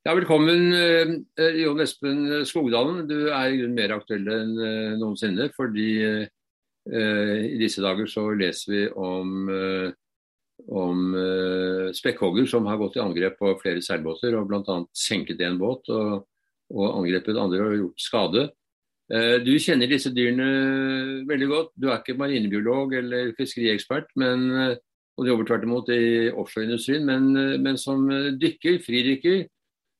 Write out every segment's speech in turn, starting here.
Ja, velkommen eh, Jon Espen Skogdalen. Du er i mer aktuell enn eh, noensinne. fordi eh, i disse dager så leser vi om, eh, om eh, spekkhogger som har gått i angrep på flere seilbåter og bl.a. senket en båt og, og angrepet andre og gjort skade. Eh, du kjenner disse dyrene veldig godt. Du er ikke marinebiolog eller fiskeriekspert, men, og du jobber tvert imot i offshoreindustrien, men, men som dykker, fridykker,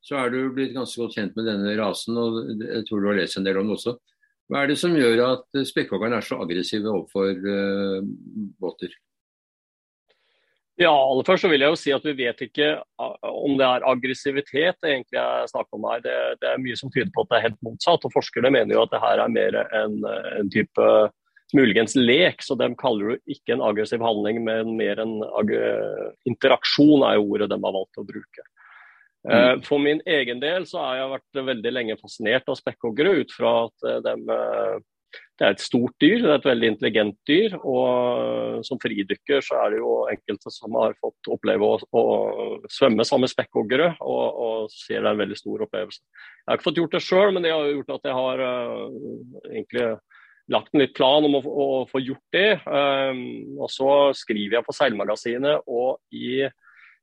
så er du blitt ganske godt kjent med denne rasen, og jeg tror du har lest en del om det også. Hva er det som gjør at spekkhoggerne er så aggressive overfor uh, båter? Ja, aller først så vil jeg jo si at Vi vet ikke om det er aggressivitet egentlig er snakk om her. Det, det, er mye som tyder på at det er helt motsatt. og Forskerne mener jo at det her er mer en, en type muligens lek. så De kaller det ikke en aggressiv handling, men mer en interaksjon er jo ordet de har valgt å bruke. Mm. Eh, for min egen del så har jeg vært veldig lenge fascinert av spekkhoggere ut fra at eh, de, eh, det er et stort dyr, det er et veldig intelligent dyr. Og som fridykker så er det jo enkelte som har fått oppleve å, å svømme sammen med spekkhoggere, og, og, ser det er en veldig stor opplevelse. Jeg har ikke fått gjort det sjøl, men det har gjort at jeg har uh, egentlig lagt en litt plan om å, å få gjort det. Um, og så skriver jeg på Seilmagasinet, og i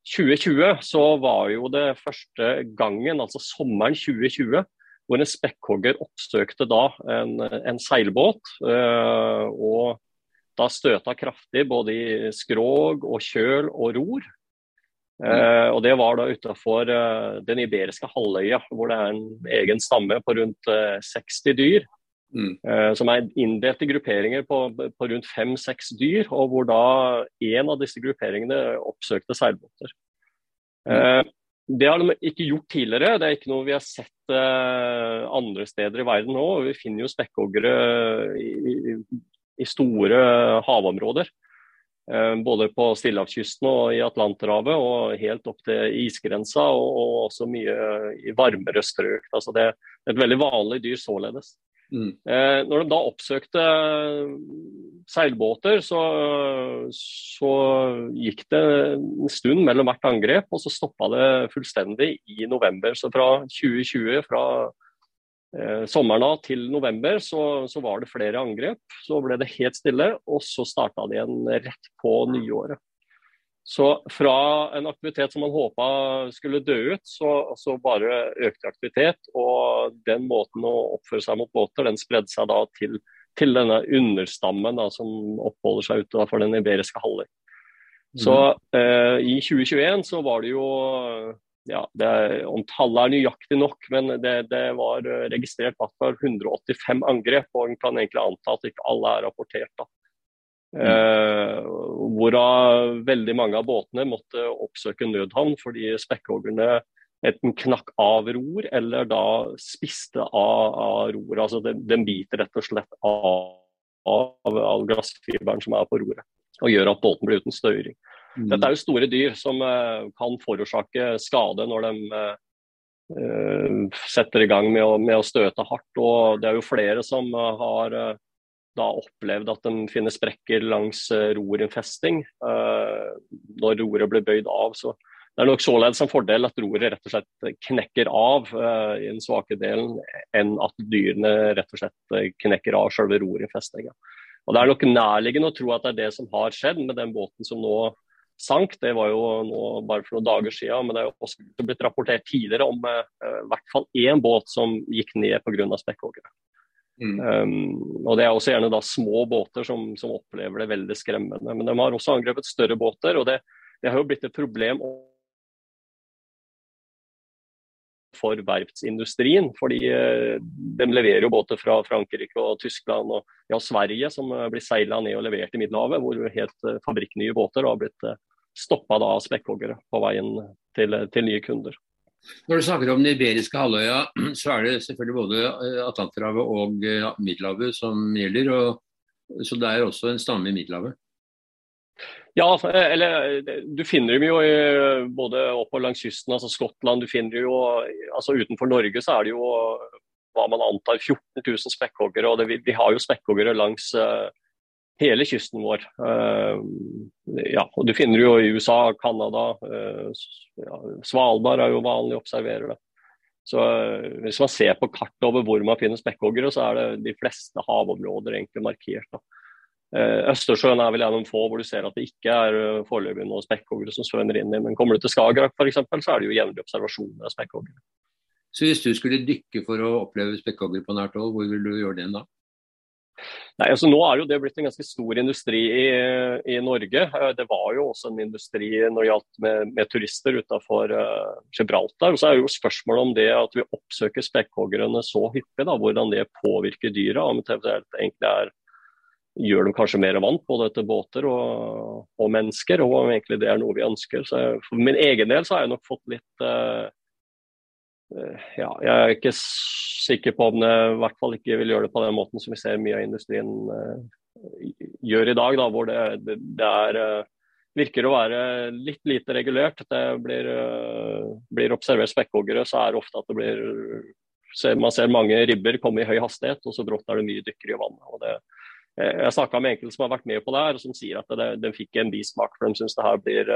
2020 så var jo det første gangen, altså sommeren 2020, hvor en spekkhogger oppsøkte da en, en seilbåt. Eh, og da støta kraftig både i skrog og kjøl og ror. Uh, og Det var da utafor eh, den iberiske halvøya, hvor det er en egen stamme på rundt uh, 60 dyr. Mm. Uh, som er inndelt i grupperinger på, på rundt fem-seks dyr, og hvor da en av disse grupperingene oppsøkte seilbåter. Uh, det har de ikke gjort tidligere, det er ikke noe vi har sett uh, andre steder i verden nå. Vi finner jo spekkhoggere i, i, store havområder. Både på Stillehavskysten og i Atlanterhavet, og helt opp til isgrensa, og, og også mye i varmere strøk. Altså det er et veldig vanlig dyr således. Mm. Eh, når de da oppsøkte seilbåter, så, så, gikk det en stund mellom hvert angrep, og så stoppa det fullstendig i november. Så fra 2020, fra eh, sommeren av til november, så, så, var det flere angrep. Så ble det helt stille, og så starta det igjen rett på nyåret. Så fra en aktivitet som man håpa skulle dø ut, så, så, bare økte aktivitet. Og den måten å oppføre seg mot båter, den spredde seg da til, til denne understammen da, som oppholder seg utenfor den iberiske halvøy. Så mm. eh, i 2021 så var det jo ja, det Om tallet er nøyaktig nok, men det, det var registrert at det var 185 angrep. Og en kan egentlig anta at ikke alle er rapportert. da. Eh, hvorav veldig mange av båtene måtte oppsøke nødhavn fordi spekkhoggerne enten knakk av ror eller da spiste av, av roret. Altså den, den, biter rett og slett av, av, av glassfiberen som er på roret, og gjør at båten blir uten støyring. Mm. Dette er jo store dyr som eh, kan forårsake skade når de eh, setter i gang med å, med å, støte hardt. og Det er jo flere som har da opplevd at de finner sprekker langs uh, rorinnfesting uh, når roret blir bøyd av. Så det er nok således en fordel at roret rett og slett knekker av uh, i den svake delen, enn at dyrene rett og slett knekker av selve rorinnfestinga. Og Det er nok nærliggende å tro at det er det som har skjedd med den båten som nå sank. Det var jo nå bare for noen dager siden, men det er jo også blitt rapportert tidligere om i hvert fall én båt som gikk ned pga. spekkhoggere. Mm. Um, og Det er også gjerne da små båter som, som, opplever det veldig skremmende. Men de har også angrepet større båter, og det, det har jo blitt et problem for verftsindustrien. fordi uh, de leverer jo båter fra Frankrike og Tyskland og ja, Sverige som uh, blir seila ned og levert i Middelhavet, hvor helt uh, fabrikknye båter har blitt stoppa av spekkhoggere på veien til, til nye kunder. Når du snakker om den iberiske halvøya, så er det selvfølgelig både eh, Atlanterhavet og eh, Middelhavet som gjelder. Og, så det er også en stamme i Middelhavet? Ja, altså, eh, eller du finner dem jo både opp og langs kysten, altså Skottland. Du finner jo, altså Utenfor Norge så er det jo hva man antar 14 000 spekkhoggere. og det, Vi har jo spekkhoggere langs uh, hele kysten vår. Uh, ja, og Du finner jo i USA, Canada, uh, ja, Svalbard er jo vanlig å observere det. Så Hvis man ser på kartet over hvor man finner spekkhoggere, så er det de fleste havområder egentlig markert. Da. Østersjøen er vel en av få hvor du ser at det ikke er foreløpig noen spekkhoggere som svømmer inn i. Men kommer du til Skagerrak f.eks., så er det jo jevnlige observasjoner av spekkhoggere. Så hvis du skulle dykke for å oppleve spekkhoggere på nært hold, hvor vil du gjøre det da? Nei, altså Nå er jo det blitt en ganske stor industri i, i Norge. Eh, det var jo også en industri når det gjaldt med, med turister utenfor uh, Gibraltar. Og så er jo spørsmålet om det at vi oppsøker spekkhoggerne så hyppig, da, hvordan det påvirker dyra. Om det egentlig er, gjør dem kanskje mer vant både til båter og, og, mennesker, og om egentlig det er noe vi ønsker. Så For min egen del så har jeg nok fått litt uh, ja, jeg er ikke sikker på om det i hvert fall ikke vil gjøre det på den måten som vi ser mye av industrien uh, gjør i dag, da, hvor det, det, det er, uh, virker å være litt lite regulert. Det blir, blir observert spekkhoggere, så er det ofte at det blir Man ser mange ribber komme i høy hastighet, og så brått er det mye dykkere i vannet. og det jeg snakka med enkelte som har vært med på det her, og som sier at den fikk en bismak. For de syns det her blir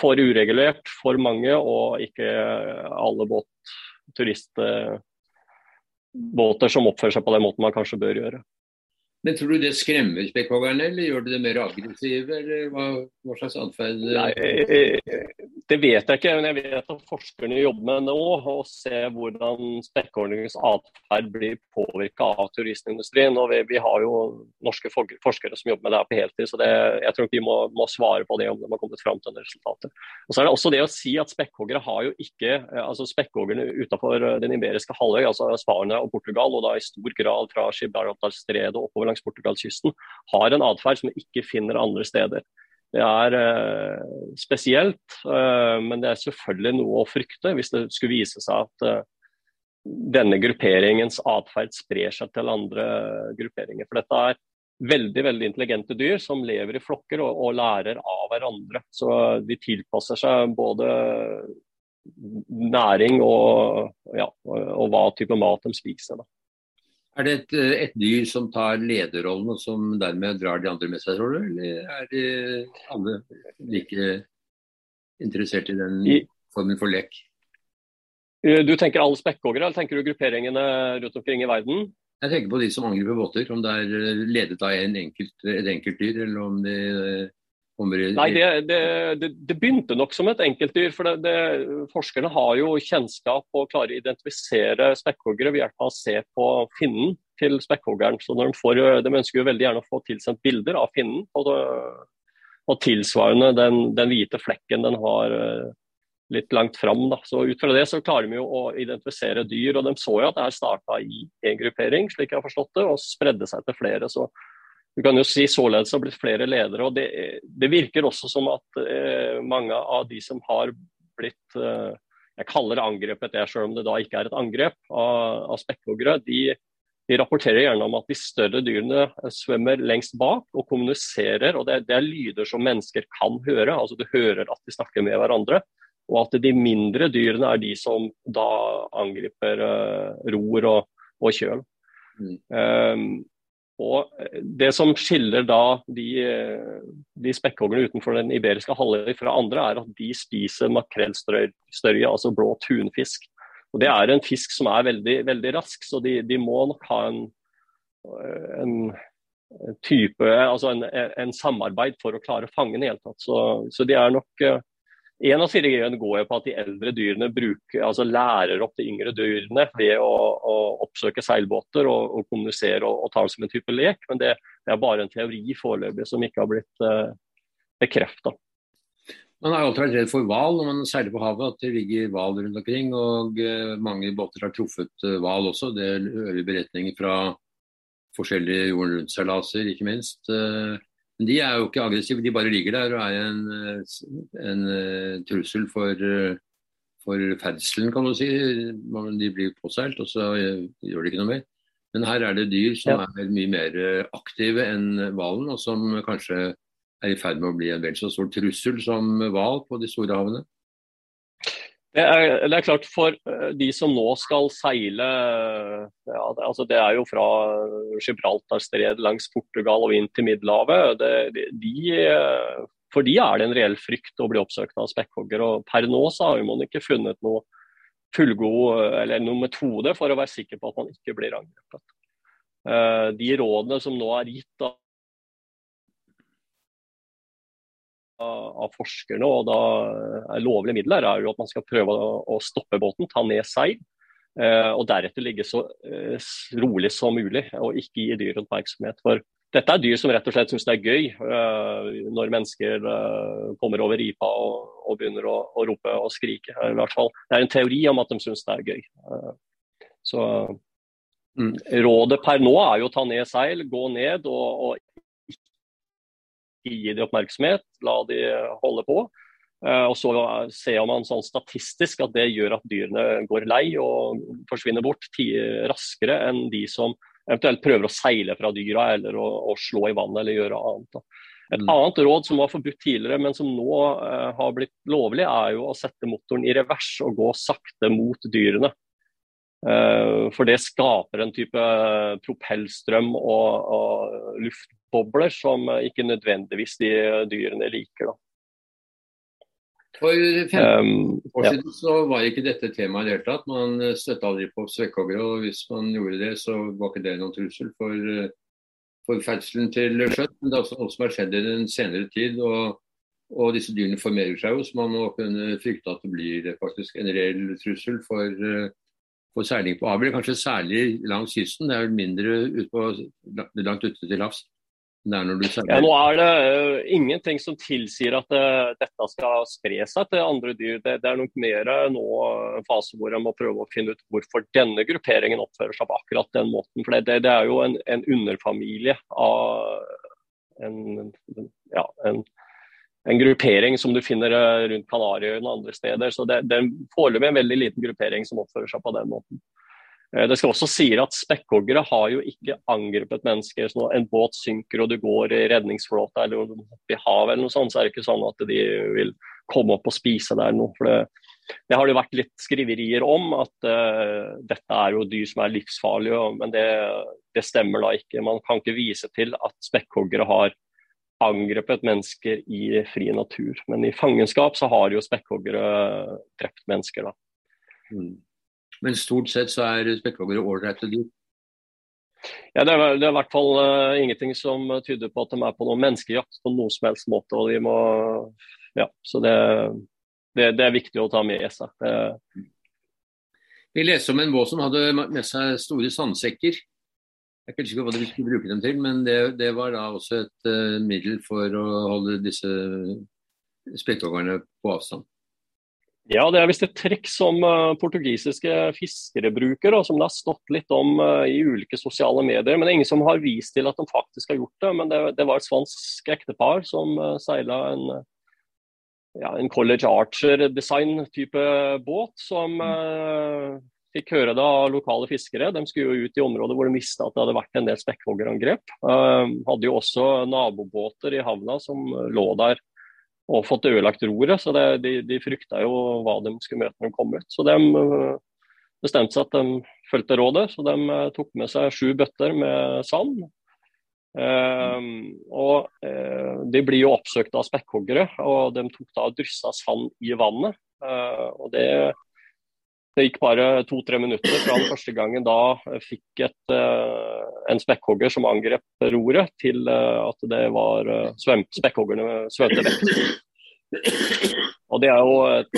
for uregulert for mange, og ikke alle båt, turistbåter som oppfører seg på den måten man kanskje bør gjøre. Men Tror du det skremmer spekkhoggerne, eller gjør det det mer aggressive? eller hva, hva slags atferd? Det vet jeg ikke, men jeg vet at forskerne jobber med nå og ser hvordan spekkhoggernes atferd blir påvirka av turistindustrien. og vi, vi, har jo norske forskere som jobber med det her på heltid, så det, jeg tror ikke vi må, må, svare på det om de har kommet fram til resultatet. Og så er det også det å si at Spekkhoggere har jo ikke altså Spekkhoggerne utenfor den iberiske halvøy, altså Spania og Portugal, og da i stor grad fra Gibraltarstredet oppover langs Portugalskysten, har en atferd som vi ikke finner andre steder. Det er eh, spesielt, eh, men det er selvfølgelig noe å frykte hvis det skulle vise seg at eh, denne grupperingens atferd sprer seg til andre grupperinger. For dette er veldig veldig intelligente dyr som lever i flokker og, og lærer av hverandre. Så de tilpasser seg både næring og, ja, og hva type mat de spiser. Da. Er det et, eh, et, dyr som tar lederrollen og som dermed drar de andre med seg, tror du? Eller er de alle like interessert i den formen for lek? Eh, du tenker alle spekkhoggere, eller tenker du grupperingene rundt omkring i verden? Jeg tenker på de som angriper båter. Om det er eh, ledet av en enkelt, et enkeltdyr, eller om de Nei, det, det, det, det, begynte nok som et enkeltdyr. for Forskerne har jo kjennskap og klarer å identifisere spekkhoggere ved hjelp av å se på finnen til spekkhoggeren. Så de, får, de, ønsker jo veldig gjerne å få tilsendt bilder av finnen. Og, og tilsvarende den, den, hvite flekken den har eh, litt langt fram. Da. Så Ut fra det så klarer vi jo å identifisere dyr. og De så jo at det her starta i en gruppering, slik jeg har forstått det, og spredde seg til flere. så du kan jo si således har blitt flere ledere. og Det, det virker også som at eh, mange av de som har blitt eh, Jeg kaller det angrepet, det, selv om det da ikke er et angrep av, av spekkhoggere. De, de, rapporterer gjerne om at de større dyrene svømmer lengst bak og kommuniserer. og Det, det er lyder som mennesker kan høre. altså Du hører at de snakker med hverandre. Og at de mindre dyrene er de som da angriper eh, ror og, og kjøl. Mm. Um, og eh, Det som skiller da de, eh, de spekkhoggerne utenfor den iberiske halvøy fra andre, er at de spiser makrellstørje, altså blå tunfisk. Og Det er en fisk som er veldig, veldig rask, så de, de må nok ha en, eh, en type, altså en, en, samarbeid for å klare å fange den i hele tatt. Så, så de er nok en av strategiene går jo på at de eldre dyrene bruker, altså lærer opp de yngre dyrene ved å, å oppsøke seilbåter og, og kommunisere og, og, ta det som en type lek. Men det, det er bare en teori foreløpig som ikke har blitt eh, bekrefta. Man har alltid vært redd for hval når man seiler på havet, at det ligger hval rundt omkring. Og uh, mange båter har truffet eh, hval uh, også. Det hører vi beretninger fra forskjellige jorden rundt-seilaser, ikke minst. Uh, men de er jo ikke aggressive, de bare ligger der og er en, en eh, trussel for, eh, for ferdselen, kan du si. De blir påseilt, og så eh, gjør de ikke noe mer. Men her er det dyr som ja. er mye mer aktive enn hvalen, og som kanskje er i ferd med å bli en vel så stor trussel som hval på de store havene. Det er, det er, klart For eh, de som nå skal seile ja, det, altså det er jo fra Gibraltarstredet langs Portugal og inn til Middelhavet. De, for de er det en reell frykt å bli oppsøkt av spekkhogger. og Per nå så har man ikke funnet noe fullgod eller noen metode for å være sikker på at man ikke blir angrepet. De rådene som nå er gitt av, forskerne, og da er lovlige midler, er jo at man skal prøve å, å stoppe båten, ta ned seil. Uh, og deretter ligge så uh, rolig som mulig, og ikke gi dyr oppmerksomhet. For dette er dyr som rett og slett syns det er gøy uh, når mennesker kommer over ripa og, og begynner å, å, rope og skrike. I hvert fall. Det er en teori om at de syns det er gøy. Så mm. rådet per nå er jo å ta ned seil, gå ned og, og ikke gi dem oppmerksomhet. La de holde på. og så ser man sånn statistisk at det gjør at dyrene går lei og forsvinner bort raskere enn de som eventuelt prøver å seile fra dyra eller å, å slå i vannet eller gjøre annet. Et mm. annet råd som var forbudt tidligere, men som nå eh, har blitt lovlig, er jo å sette motoren i revers og gå sakte mot dyrene. Eh, for det skaper en type propellstrøm og, og luftbobler som ikke nødvendigvis de dyrene liker. Da. For 15 um, år siden ja. så var ikke dette temaet i det hele tatt. Man eh, støtta aldri på svekkhoggere, og hvis man gjorde det, så var ikke det noen trussel for, eh, for ferdselen til sjøen. Men det er også noe som har skjedd i den senere tid. og, og disse dyrene formerer seg jo, så man må kunne frykte at det blir faktisk en reell trussel for, eh, for seiling på Abel. Kanskje særlig langs kysten. Det er vel mindre ut på, langt ute til havs. Ja, nå er det uh, ingenting som tilsier at uh, dette skal spre seg til andre dyr. Det, det er nok mer uh, nå en fase hvor en må prøve å finne ut hvorfor denne grupperingen oppfører seg på akkurat den måten. For det, det er jo en, en, underfamilie av en, ja, en, en, gruppering som du finner rundt Kanariøyene og andre steder. Så det, det er foreløpig en veldig liten gruppering som oppfører seg på den måten. Eh, det skal også si at Spekkhoggere har jo ikke angrepet mennesker. så Når en båt synker og du går i redningsflåta eller i havet, eller noe sånt, så er det ikke sånn at de vil komme opp og spise der nå. For det, det har det vært litt skriverier om, at uh, dette er jo dyr som er livsfarlige. Men det, det, stemmer da ikke. Man kan ikke vise til at spekkhoggere har angrepet mennesker i fri natur. Men i fangenskap så har jo spekkhoggere drept mennesker, da. Mm. Men stort sett så er spekkhoggere ålreite dyr. Ja, det er, det er, i hvert fall uh, ingenting som tyder på at de er på noen menneskejakt på noen som helst måte. og de må, ja, Så det, det, det er viktig å ta med seg. Det... Vi leste om en båt som hadde med seg store sandsekker. Jeg er ikke sikker på hva de skulle bruke dem til, men det, det var da også et uh, middel for å holde disse spekkhoggerne på avstand. Ja, det er visst et trekk som uh, portugisiske fiskere bruker, og som det har stått litt om uh, i ulike sosiale medier. Men det er ingen som har vist til at de faktisk har gjort det. Men det, det var et svansk ektepar som uh, seila en, ja, en College Archer-design-type båt, som uh, fikk høre det av lokale fiskere. De skulle jo ut i området hvor de visste at det hadde vært en del spekkhoggerangrep. Uh, hadde jo også nabobåter i havna som lå der og fått ødelagt roret. Så det, de, de frykta jo hva de skulle møte når de kom ut. Så de eh, bestemte seg at de fulgte rådet, så de eh, tok med seg sju bøtter med sand. Eh, og eh, De blir jo oppsøkt av spekkhoggere, og de tok da og dryssa sand i vannet. Eh, og det, det, gikk bare to-tre minutter fra den første gangen da fikk et, uh, en spekkhogger som angrep roret, til at det var svøm, spekkhoggerne svømte vekk. Og det er jo et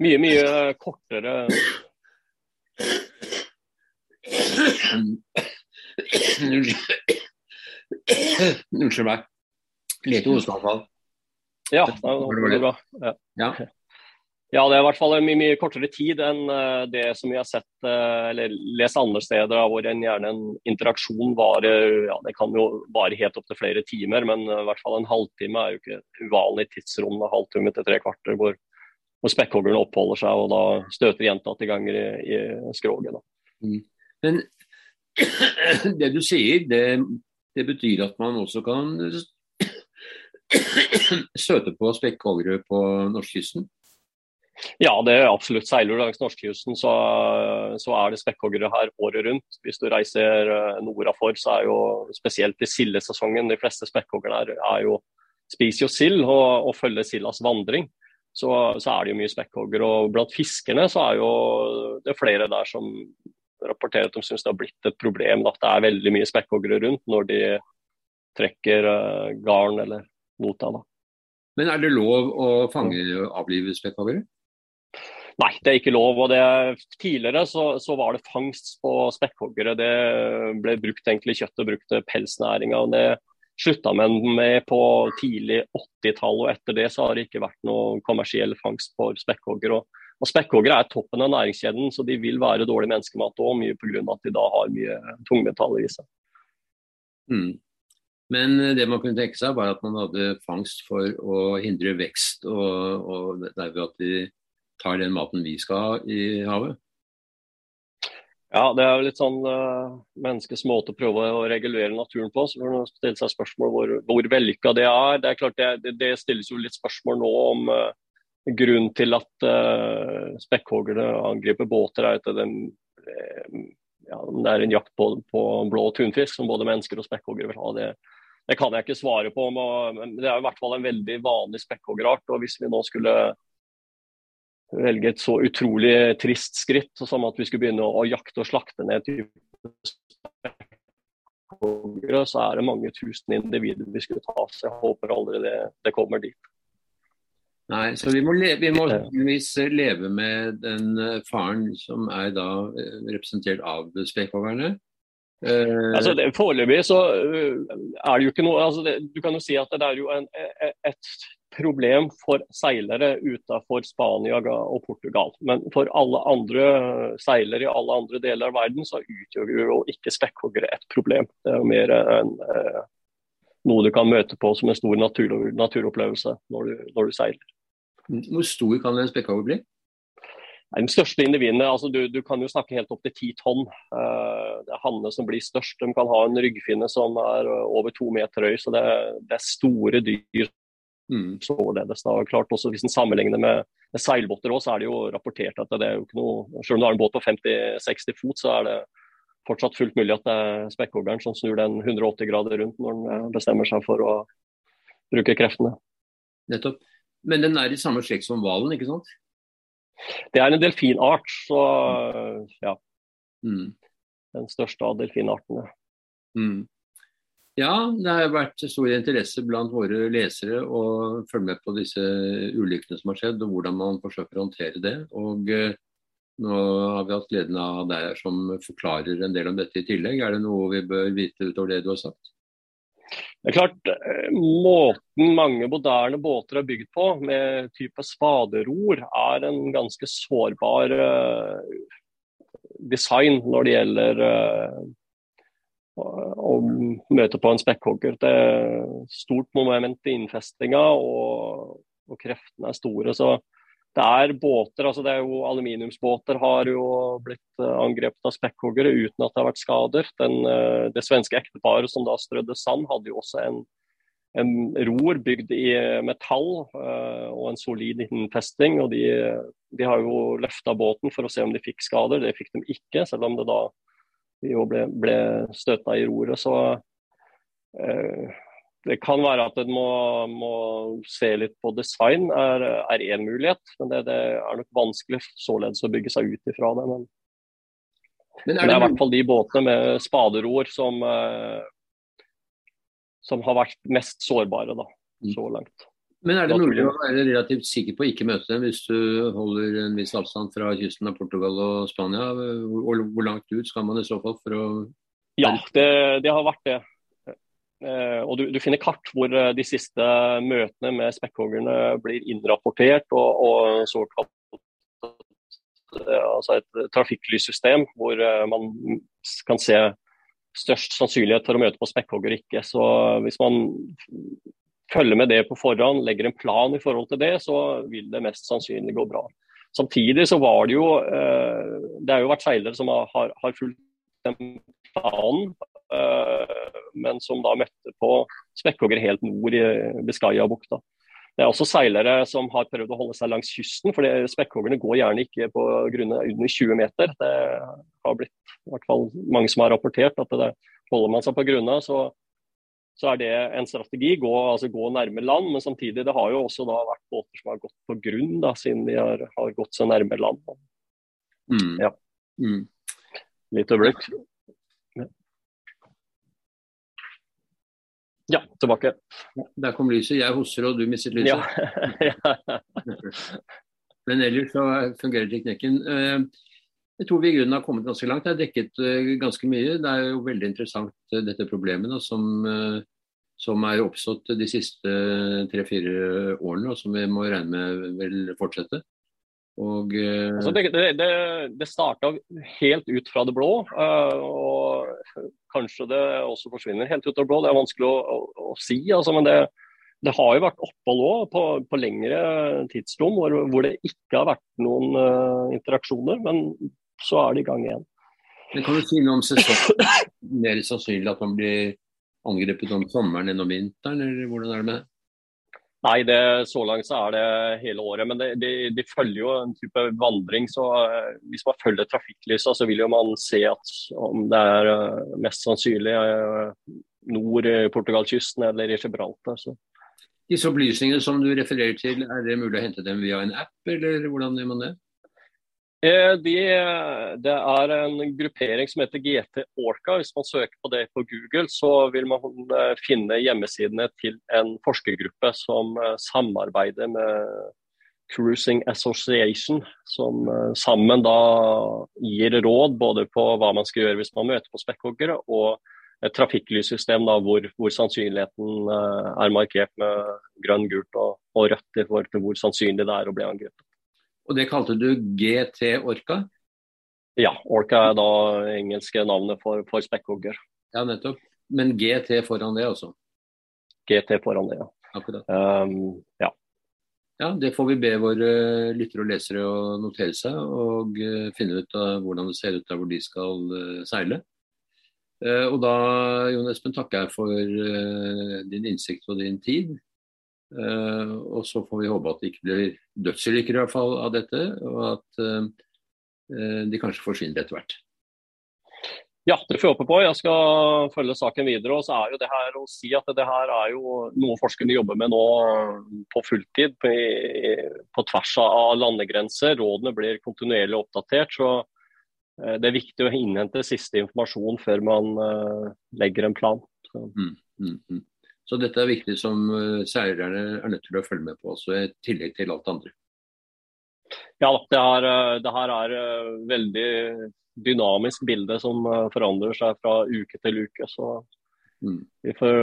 mye, mye kortere Unnskyld meg. Lite hosteanfall. Ja, det var veldig bra. Ja. ja. Ja, det er i hvert fall en mye, mye kortere tid enn uh, det som vi har sett uh, eller lest andre steder, hvor en, gjerne en interaksjon varer ja, det kan jo vare helt opp til flere timer, men uh, i hvert fall en halvtime er jo ikke uvanlig tidsrom. Halvtime til tre kvarter hvor, hvor spekkhoggerne oppholder seg og da støter gjentatte ganger i, i skroget. Mm. Men det du sier, det, det betyr at man også kan støte på spekkhoggere på norskekysten? Ja, det er absolutt. Seiler du langs norskekysten, så, så, er det spekkhoggere her året rundt. Hvis du reiser eh, nordafor, så er jo spesielt i sildesesongen de fleste spekkhoggerne her er jo, spiser jo sild og, og følger sildas vandring. så, så, er det jo mye spekkhoggere. Og blant fiskerne så er jo det flere der som rapporterer at de syns det har blitt et problem at det er veldig mye spekkhoggere rundt når de trekker uh, garn eller nota. Da. Men er det lov å fange og avlive spekkhoggere? Nei, det er ikke lov. og det, Tidligere så, så, var det fangst på spekkhoggere. Det ble brukt egentlig kjøttet brukte pelsnæringa. Det slutta man med på tidlig 80-tall, og etter det så har det ikke vært noe kommersiell fangst for spekkhoggere. Og, og Spekkhoggere er toppen av næringskjeden, så de vil være dårlig menneskemat òg, mye pga. at de da har mye tungmetaller i seg. Mm. Men det man kunne tenke seg, var at man hadde fangst for å hindre vekst, og, og derved at de tar den maten vi skal ha i havet? Ja, det er jo litt sånn uh, menneskets måte å prøve å regulere naturen på. Så får man stille seg spørsmål hvor, hvor vellykka det er. Det er klart det, det, stilles jo litt spørsmål nå om uh, grunnen til at uh, spekkhoggerne angriper båter, er at den, ja, det er en jakt på, på blå tunfisk som både mennesker og spekkhoggere vil ha. Det, det, kan jeg ikke svare på, men det er i hvert fall en veldig vanlig spekkhoggerart. og Hvis vi nå skulle velge et så utrolig trist skritt som at vi skulle begynne å, jakte og slakte ned så er det mange tusen individer vi skulle ta. Så jeg håper aldri det, det kommer dit. Nei, så vi må, leve, vi må leve med den eh, faren som er da eh, representert av spekkhoggerne. Uh, altså, Foreløpig så er det jo ikke noe altså det, Du kan jo si at det er jo en, et problem for seilere utenfor Spania og Portugal. Men for alle andre seilere i alle andre deler av verden, så utgjør jo ikke spekkhoggere et problem. Det er jo mer enn eh, noe du kan møte på som en stor natur, naturopplevelse når du, når du, seiler. Hvor stor kan en spekkhogger bli? Den største individene, altså du, du, kan jo snakke helt opp til ti tonn. Uh, det er hannene som blir størst. De kan ha en ryggfinne som er over to meter høy. Så det, det er store dyr Mm. Således da, klart også Hvis en sammenligner med, med seilbåter, også, så er det jo rapportert at det er jo ikke noe Selv om du har en båt på 50-60 fot, så er det fortsatt fullt mulig at det er spekkhoggeren som snur den 180 grader rundt når den eh, bestemmer seg for å bruke kreftene. Nettopp. Men den er i samme slekt som hvalen, ikke sant? Det er en delfinart, så ja. Mm. Den største av delfinartene. Mm. Ja, det har vært stor interesse blant våre lesere å følge med på disse ulykkene som har skjedd, og hvordan man forsøker å håndtere det. Og eh, nå har vi hatt gleden av deg som forklarer en del om dette i tillegg. Er det noe vi bør vite utover det du har sagt? Det er klart, eh, Måten mange moderne båter er bygd på, med type spaderor, er en ganske sårbar eh, design når det gjelder å møte på en spekkhogger. Det er stort moment i innfestinga, og, og, kreftene er store. så det er båter, altså det er jo Aluminiumsbåter har jo blitt eh, angrepet av spekkhoggere uten at det har vært skader. Den, eh, det svenske ekteparet som da strødde sand, hadde jo også en, en ror bygd i metall uh, og en solid innfesting. og De, de har jo løfta båten for å se om de fikk skader. Det fikk de ikke, selv om det da vi jo ble, ble støtta i roret. Så eh, det kan være at en må, må, se litt på design, er én mulighet. Men det, det, er nok vanskelig således å bygge seg ut ifra det. Men, men er det, det, er i hvert fall de båtene med spaderor som, eh, som har vært mest sårbare da, mm. så langt. Men er det mulig å være relativt sikker på å ikke møte dem hvis du holder en viss avstand fra kysten av Portugal og Spania? Hvor, hvor langt ut skal man i så fall for å Ja, det, det har vært det. Eh, og du, du, finner kart hvor eh, de siste møtene med spekkhoggerne blir innrapportert. og, og såkalt eh, altså et trafikklyssystem hvor man kan se størst sannsynlighet for å møte på spekkhogger ikke. Så hvis man følger med det på forhånd, legger en plan i forhold til det, så vil det mest sannsynlig gå bra. Samtidig så var det jo eh, Det har jo vært seilere som har, har fulgt den planen, eh, men som da møtte på spekkhoggere helt nord i Biscaya-bukta. Det er også seilere som har prøvd å holde seg langs kysten, for spekkhoggerne går gjerne ikke på grunne under 20 meter. Det har blitt i hvert fall mange som har rapportert at det holder man seg på grunna, så så er det en strategi. Gå, altså gå nærme land, men samtidig det har jo også da vært båter som har gått på grunn, da, siden de har, har gått så nærme land. Mm. Ja. Mm. Litt øyeblikk. Ja, tilbake. Der kom lyset. Jeg hoster og du mistet lyset. Ja. Men ellers så fungerer teknikken. Eh, jeg tror vi i grunnen har kommet ganske langt. Det er dekket eh, ganske mye. Det er jo veldig interessant eh, dette problemet da, som, som, er oppstått de siste tre-fire årene, og som vi må regne med vil fortsette. Og, altså det det, det starta helt ut fra det blå. og Kanskje det også forsvinner helt ut av det blå. Det er vanskelig å, å, å si. Altså, men det, det, har jo vært opphold òg på, på, lengre tidsrom hvor, hvor, det ikke har vært noen uh, interaksjoner. Men så er det i gang igjen. Men Kan du si noe om sesongen? Mer sannsynlig at man blir angrepet om sommeren enn om vinteren, eller hvordan er det med det? Nei, det, så langt så er det hele året. Men det, de, de, følger jo en type vandring. så uh, Hvis man følger trafikklysa, så vil jo man se at om det er uh, mest sannsynlig uh, nord i Portugalkysten eller i Gibraltar. Så. Disse opplysningene som du refererer til, er det mulig å hente dem via en app, eller hvordan gjør man det? Eh, de, det er en gruppering som heter GT Orca. Hvis man søker på det på Google, så vil man eh, finne hjemmesidene til en forskergruppe som eh, samarbeider med Cruising Association, som sammen da gir råd både på hva man skal gjøre hvis man møter på spekkhoggere, og et trafikklyssystem da, hvor, hvor, sannsynligheten er markert med grønn, gult og, og rødt i forhold til hvor sannsynlig det er å bli angrepet. Og det kalte du GT Orca? Ja, Orca er da engelske navnet for, for spekkhogger. Ja, nettopp. Men GT foran det, altså? GT foran det, ja. Akkurat. Um, ja. ja. Det får vi be våre lyttere og lesere å notere seg, og uh, finne ut av hvordan det ser ut der hvor de skal uh, seile. Og da Jon Espen, takker jeg for din innsikt og din tid. Uh, og så får vi håpe at det ikke blir dødsulykker i hvert fall av dette, og at uh, de kanskje forsvinner etter hvert. Ja, det får jeg håpe på. Jeg skal følge saken videre. og så er jo det her å si at det her er jo noe forskerne jobber med nå på fulltid på, på tvers av landegrenser. Rådene blir kontinuerlig oppdatert. så Det er viktig å innhente siste informasjon før man legger en plan. Mm, mm, mm. Så dette er viktig som seierne seilerne er nødt til å følge med på, også i tillegg til alt andre. Ja, det her, eh, det her er eh, veldig dynamisk bilde som forandrer seg fra uke til uke. Så mm. vi får,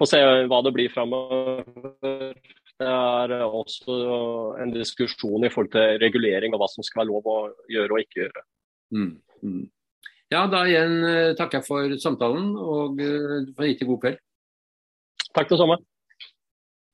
får, se hva det blir framover. Det er også en diskusjon i forhold til regulering av hva som skal være lov å gjøre og ikke gjøre. Mm. Mm. Ja, da igjen takker jeg for samtalen, og får en riktig god kveld. Takk det samme.